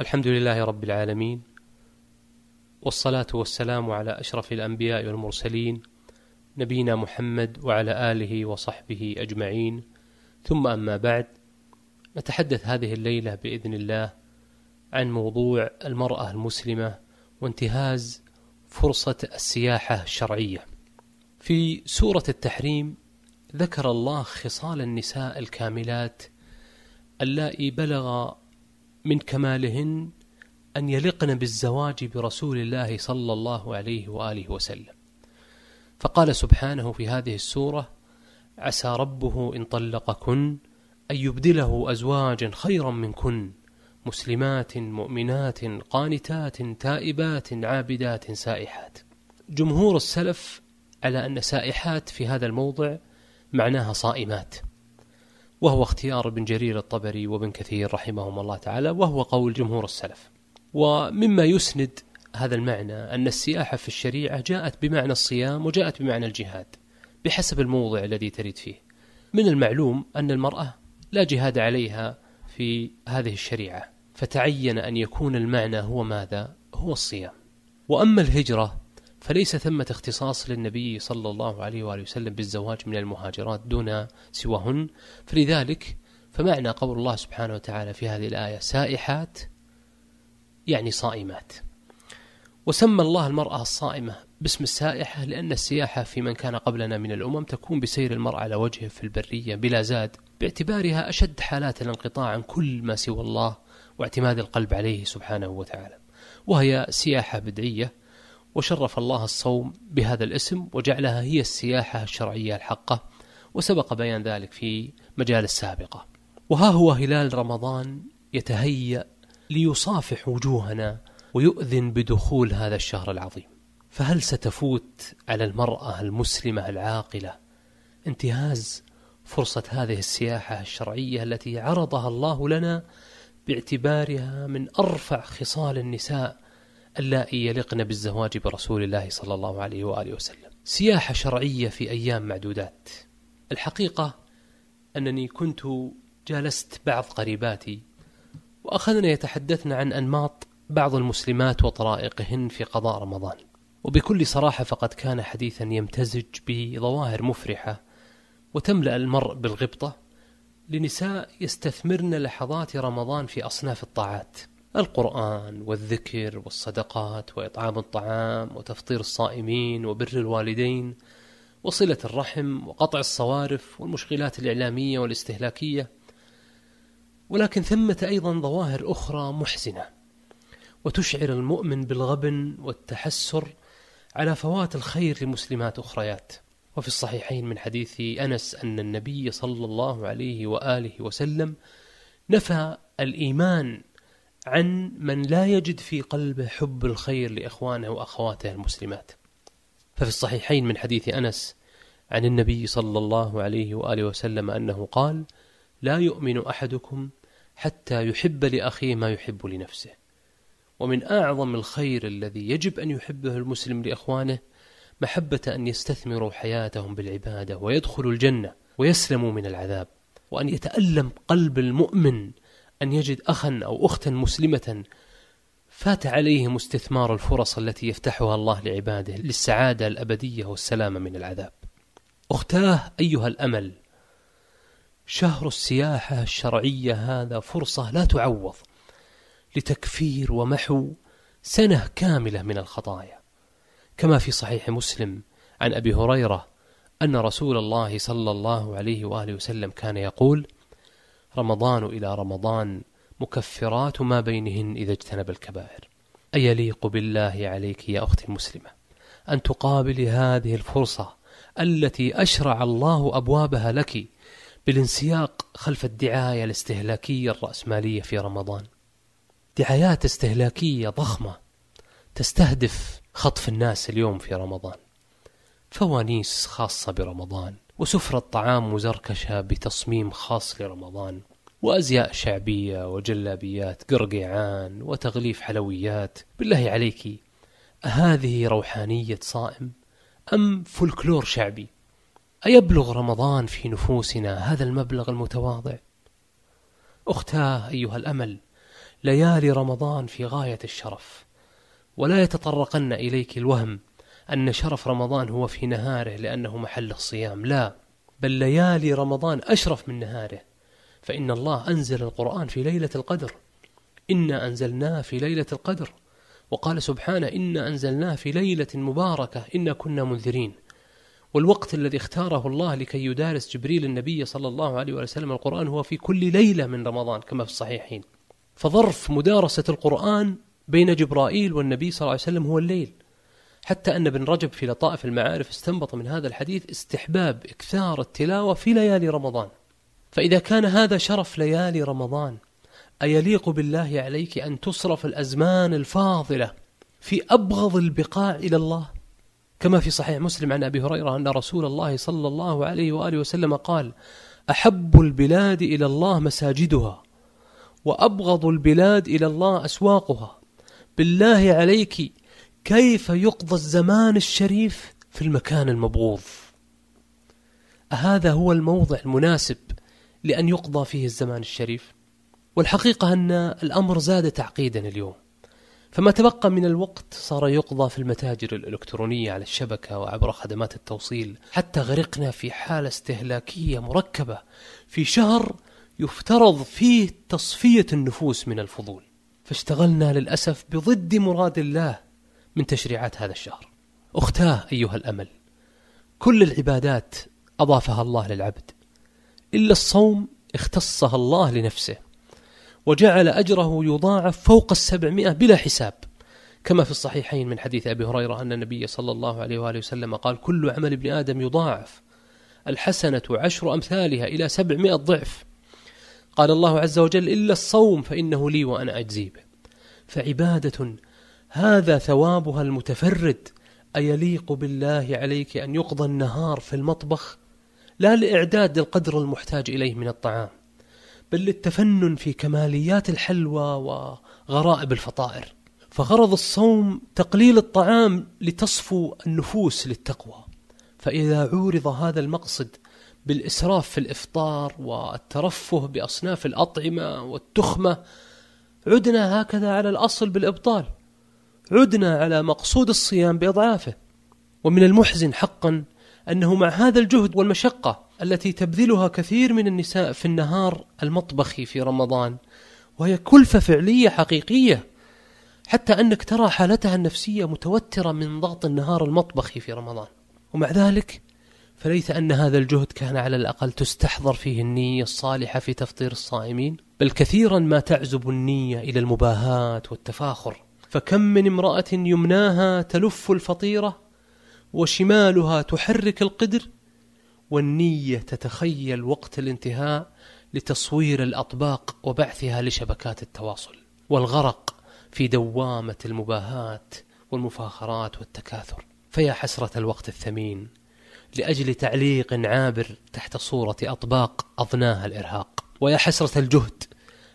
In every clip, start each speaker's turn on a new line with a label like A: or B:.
A: الحمد لله رب العالمين والصلاة والسلام على أشرف الأنبياء والمرسلين نبينا محمد وعلى آله وصحبه أجمعين ثم أما بعد نتحدث هذه الليلة بإذن الله عن موضوع المرأة المسلمة وانتهاز فرصة السياحة الشرعية. في سورة التحريم ذكر الله خصال النساء الكاملات اللائي بلغ من كمالهن أن يلقن بالزواج برسول الله صلى الله عليه وآله وسلم. فقال سبحانه في هذه السورة: عسى ربه إن طلقكن أن يبدله أزواجا خيرا منكن مسلمات مؤمنات قانتات تائبات عابدات سائحات. جمهور السلف على أن سائحات في هذا الموضع معناها صائمات. وهو اختيار ابن جرير الطبري وابن كثير رحمهم الله تعالى وهو قول جمهور السلف. ومما يسند هذا المعنى أن السياحة في الشريعة جاءت بمعنى الصيام وجاءت بمعنى الجهاد بحسب الموضع الذي تريد فيه. من المعلوم أن المرأة لا جهاد عليها في هذه الشريعة فتعين أن يكون المعنى هو ماذا؟ هو الصيام وأما الهجرة فليس ثمة اختصاص للنبي صلى الله عليه وآله وسلم بالزواج من المهاجرات دون سواهن؟ فلذلك فمعنى قول الله سبحانه وتعالى في هذه الآية سائحات يعني صائمات. وسمى الله المرأة الصائمة باسم السائحة لأن السياحة في من كان قبلنا من الأمم تكون بسير المرء على وجهه في البرية بلا زاد باعتبارها أشد حالات الانقطاع عن كل ما سوى الله واعتماد القلب عليه سبحانه وتعالى وهي سياحة بدعية وشرف الله الصوم بهذا الاسم وجعلها هي السياحة الشرعية الحقة وسبق بيان ذلك في مجال السابقة. وها هو هلال رمضان يتهيأ ليصافح وجوهنا ويؤذن بدخول هذا الشهر العظيم. فهل ستفوت على المرأة المسلمة العاقلة انتهاز فرصة هذه السياحة الشرعية التي عرضها الله لنا باعتبارها من أرفع خصال النساء اللائي يلقن بالزواج برسول الله صلى الله عليه وآله وسلم. سياحة شرعية في أيام معدودات. الحقيقة أنني كنت جالست بعض قريباتي وأخذنا يتحدثن عن أنماط بعض المسلمات وطرائقهن في قضاء رمضان. وبكل صراحة فقد كان حديثا يمتزج بظواهر مفرحة وتملأ المرء بالغبطة لنساء يستثمرن لحظات رمضان في أصناف الطاعات. القرآن والذكر والصدقات وإطعام الطعام وتفطير الصائمين وبر الوالدين وصلة الرحم وقطع الصوارف والمشغلات الإعلامية والاستهلاكية. ولكن ثمة أيضا ظواهر أخرى محزنة وتشعر المؤمن بالغبن والتحسر على فوات الخير لمسلمات أخريات. وفي الصحيحين من حديث أنس أن النبي صلى الله عليه وآله وسلم نفى الإيمان عن من لا يجد في قلبه حب الخير لإخوانه وأخواته المسلمات. ففي الصحيحين من حديث أنس عن النبي صلى الله عليه وآله وسلم أنه قال لا يؤمن أحدكم حتى يحب لأخيه ما يحب لنفسه. ومن أعظم الخير الذي يجب أن يحبه المسلم لإخوانه محبة أن يستثمروا حياتهم بالعبادة ويدخلوا الجنة ويسلموا من العذاب. وأن يتألم قلب المؤمن أن يجد أخا أو أختا مسلمة فات عليهم استثمار الفرص التي يفتحها الله لعباده للسعادة الأبدية والسلامة من العذاب. أختاه أيها الأمل شهر السياحة الشرعية هذا فرصة لا تعوض لتكفير ومحو سنة كاملة من الخطايا. كما في صحيح مسلم عن أبي هريرة أن رسول الله صلى الله عليه وآله وسلم كان يقول رمضان إلى رمضان مكفرات ما بينهن إذا اجتنب الكبائر. أيليق بالله عليك يا أختي المسلمة أن تقابلي هذه الفرصة التي أشرع الله أبوابها لك بالانسياق خلف الدعاية الاستهلاكية الرأسمالية في رمضان. دعايات استهلاكية ضخمة تستهدف خطف الناس اليوم في رمضان. فوانيس خاصة برمضان. وسفرة طعام مزركشة بتصميم خاص لرمضان وأزياء شعبية وجلابيات قرقيعان وتغليف حلويات. بالله عليك هذه روحانية صائم أم فولكلور شعبي؟ أيبلغ رمضان في نفوسنا هذا المبلغ المتواضع؟ أختاه أيها الأمل ليالي رمضان في غاية الشرف ولا يتطرقن إليك الوهم أن شرف رمضان هو في نهاره لأنه محل الصيام. لا بل ليالي رمضان أشرف من نهاره. فإن الله أنزل القرآن في ليلة القدر. إنا أنزلناه في ليلة القدر. وقال سبحانه إنا أنزلناه في ليلة مباركة. إنا كنا منذرين. والوقت الذي اختاره الله لكي يدارس جبريل النبي صلى الله عليه وسلم القرآن هو في كل ليلة من رمضان كما في الصحيحين. فظرف مدارسة القرآن بين جبرائيل والنبي صلى الله عليه وسلم هو الليل. حتى أن ابن رجب في لطائف المعارف استنبط من هذا الحديث استحباب إكثار التلاوة في ليالي رمضان. فإذا كان هذا شرف ليالي رمضان أيليق بالله عليك أن تصرف الأزمان الفاضلة في أبغض البقاع إلى الله؟ كما في صحيح مسلم عن أبي هريرة أن رسول الله صلى الله عليه وآله وسلم قال أحب البلاد إلى الله مساجدها وأبغض البلاد إلى الله أسواقها. بالله عليك كيف يقضى الزمان الشريف في المكان المبغوض؟ أهذا هو الموضع المناسب لأن يقضى فيه الزمان الشريف. والحقيقة أن الأمر زاد تعقيدا اليوم. فما تبقى من الوقت صار يقضى في المتاجر الإلكترونية على الشبكة وعبر خدمات التوصيل. حتى غرقنا في حالة استهلاكية مركبة في شهر يفترض فيه تصفية النفوس من الفضول. فاشتغلنا للأسف بضد مراد الله من تشريعات هذا الشهر. أختاه أيها الأمل كل العبادات أضافها الله للعبد إلا الصوم اختصها الله لنفسه وجعل أجره يضاعف فوق السبعمائة بلا حساب. كما في الصحيحين من حديث أبي هريرة أن النبي صلى الله عليه وآله وسلم قال كل عمل ابن آدم يضاعف الحسنة عشر أمثالها إلى سبعمائة ضعف. قال الله عز وجل إلا الصوم فإنه لي وأنا أجزي به. فعبادة هذا ثوابها المتفرد. أيليق بالله عليك أن يقضى النهار في المطبخ؟ لا لإعداد القدر المحتاج إليه من الطعام بل للتفنن في كماليات الحلوى وغرائب الفطائر. فغرض الصوم تقليل الطعام لتصفو النفوس للتقوى. فإذا عورض هذا المقصد بالإسراف في الإفطار والترفه بأصناف الأطعمة والتخمة عدنا هكذا على الأصل بالإبطال. عدنا على مقصود الصيام بأضعافه. ومن المحزن حقا أنه مع هذا الجهد والمشقة التي تبذلها كثير من النساء في النهار المطبخي في رمضان وهي كلفة فعلية حقيقية حتى أنك ترى حالتها النفسية متوترة من ضغط النهار المطبخي في رمضان. ومع ذلك فليس أن هذا الجهد كان على الأقل تستحضر فيه النية الصالحة في تفطير الصائمين بل كثيرا ما تعزب النية إلى المباهاة والتفاخر. فكم من امرأة يمناها تلف الفطيرة وشمالها تحرك القدر والنية تتخيل وقت الانتهاء لتصوير الأطباق وبعثها لشبكات التواصل والغرق في دوامة المباهات والمفاخرات والتكاثر. فيا حسرة الوقت الثمين لأجل تعليق عابر تحت صورة أطباق أضناها الإرهاق. ويا حسرة الجهد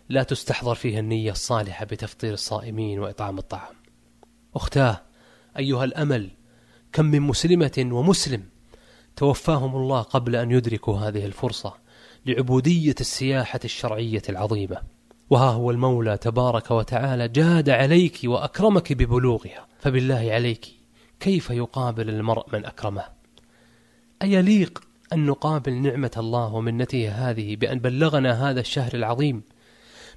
A: لا تستحضر فيها النية الصالحة بتفطير الصائمين وإطعام الطعام. أختاه أيها الأمل كم من مسلمة ومسلم توفاهم الله قبل أن يدركوا هذه الفرصة لعبودية السياحة الشرعية العظيمة. وها هو المولى تبارك وتعالى جاد عليك وأكرمك ببلوغها. فبالله عليك كيف يقابل المرء من أكرمه؟ أيليق أن نقابل نعمة الله ومنته هذه بأن بلغنا هذا الشهر العظيم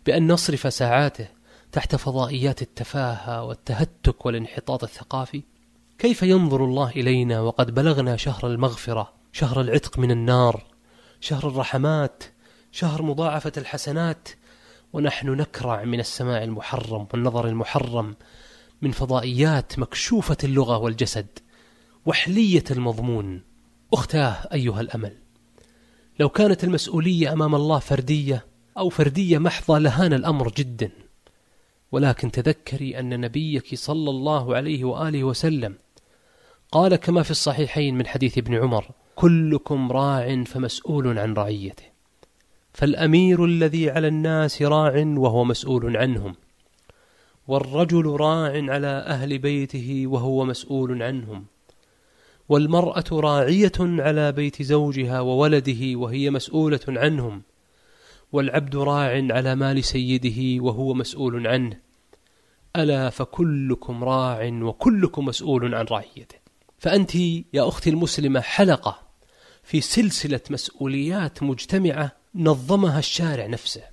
A: بأن نصرف ساعاته تحت فضائيات التفاهة والتهتك والانحطاط الثقافي. كيف ينظر الله إلينا وقد بلغنا شهر المغفرة شهر العتق من النار شهر الرحمات شهر مضاعفة الحسنات؟ ونحن نكرع من السماع المحرم والنظر المحرم من فضائيات مكشوفة اللغة والجسد وحلية المضمون. أختاه أيها الأمل لو كانت المسؤولية أمام الله فردية أو فردية محضة لهان الأمر جدا. ولكن تذكري أن نبيك صلى الله عليه وآله وسلم قال كما في الصحيحين من حديث ابن عمر كلكم راع فمسؤول عن رعيته فالأمير الذي على الناس راع وهو مسؤول عنهم والرجل راع على أهل بيته وهو مسؤول عنهم والمرأة راعية على بيت زوجها وولده وهي مسؤولة عنهم والعبد راع على مال سيده وهو مسؤول عنه. ألا فكلكم راع وكلكم مسؤول عن رعيته. فأنت يا أختي المسلمة حلقة في سلسلة مسؤوليات مجتمعة نظمها الشارع نفسه.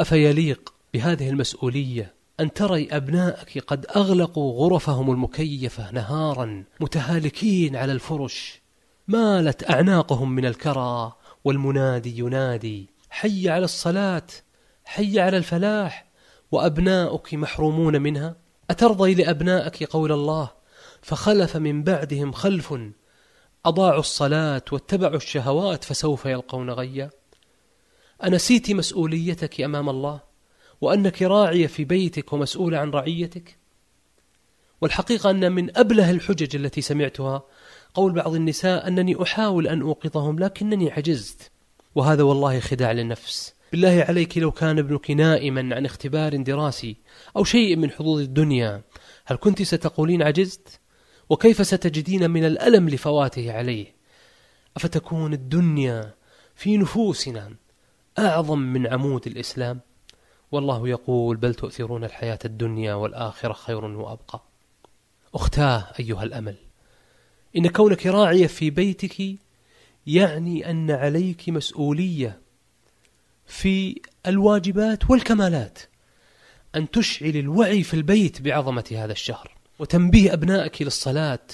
A: أفيليق بهذه المسؤولية أن تري أبنائك قد أغلقوا غرفهم المكيفة نهارا متهالكين على الفرش. مالت أعناقهم من الكرى والمنادي ينادي حي على الصلاة حي على الفلاح وأبناؤك محرومون منها؟ أترضي لأبنائك قول الله فخلف من بعدهم خلف أضاعوا الصلاة واتبعوا الشهوات فسوف يلقون غيا؟ أنسيت مسؤوليتك أمام الله وأنك راعية في بيتك ومسؤولة عن رعيتك؟ والحقيقة أن من أبله الحجج التي سمعتها قول بعض النساء أنني أحاول أن أوقظهم لكنني عجزت. وهذا والله خداع للنفس بالله عليك لو كان ابنك نائما عن اختبار دراسي أو شيء من حظوظ الدنيا هل كنت ستقولين عجزت؟ وكيف ستجدين من الألم لفواته عليه؟ أفتكون الدنيا في نفوسنا أعظم من عمود الإسلام؟ والله يقول بل تؤثرون الحياة الدنيا والآخرة خير وأبقى أختاه أيها الأمل إن كونك راعية في بيتك يعني أن عليك مسؤولية في الواجبات والكمالات أن تشعل الوعي في البيت بعظمة هذا الشهر وتنبيه أبنائك للصلاة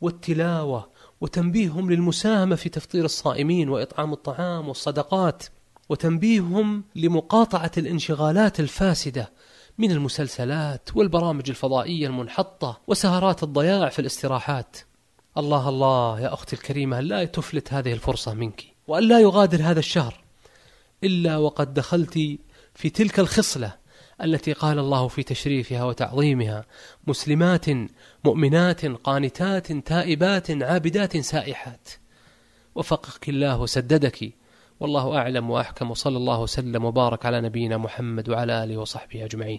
A: والتلاوة وتنبيههم للمساهمة في تفطير الصائمين وإطعام الطعام والصدقات وتنبيههم لمقاطعة الانشغالات الفاسدة من المسلسلات والبرامج الفضائية المنحطة وسهرات الضياع في الاستراحات. الله الله يا أختي الكريمة لا تفلت هذه الفرصة منك وأن لا يغادر هذا الشهر إلا وقد دخلت في تلك الخصلة التي قال الله في تشريفها وتعظيمها مسلمات مؤمنات قانتات تائبات عابدات سائحات. وفقك الله وسددك والله أعلم وأحكم وصلى الله وسلم وبارك على نبينا محمد وعلى آله وصحبه أجمعين.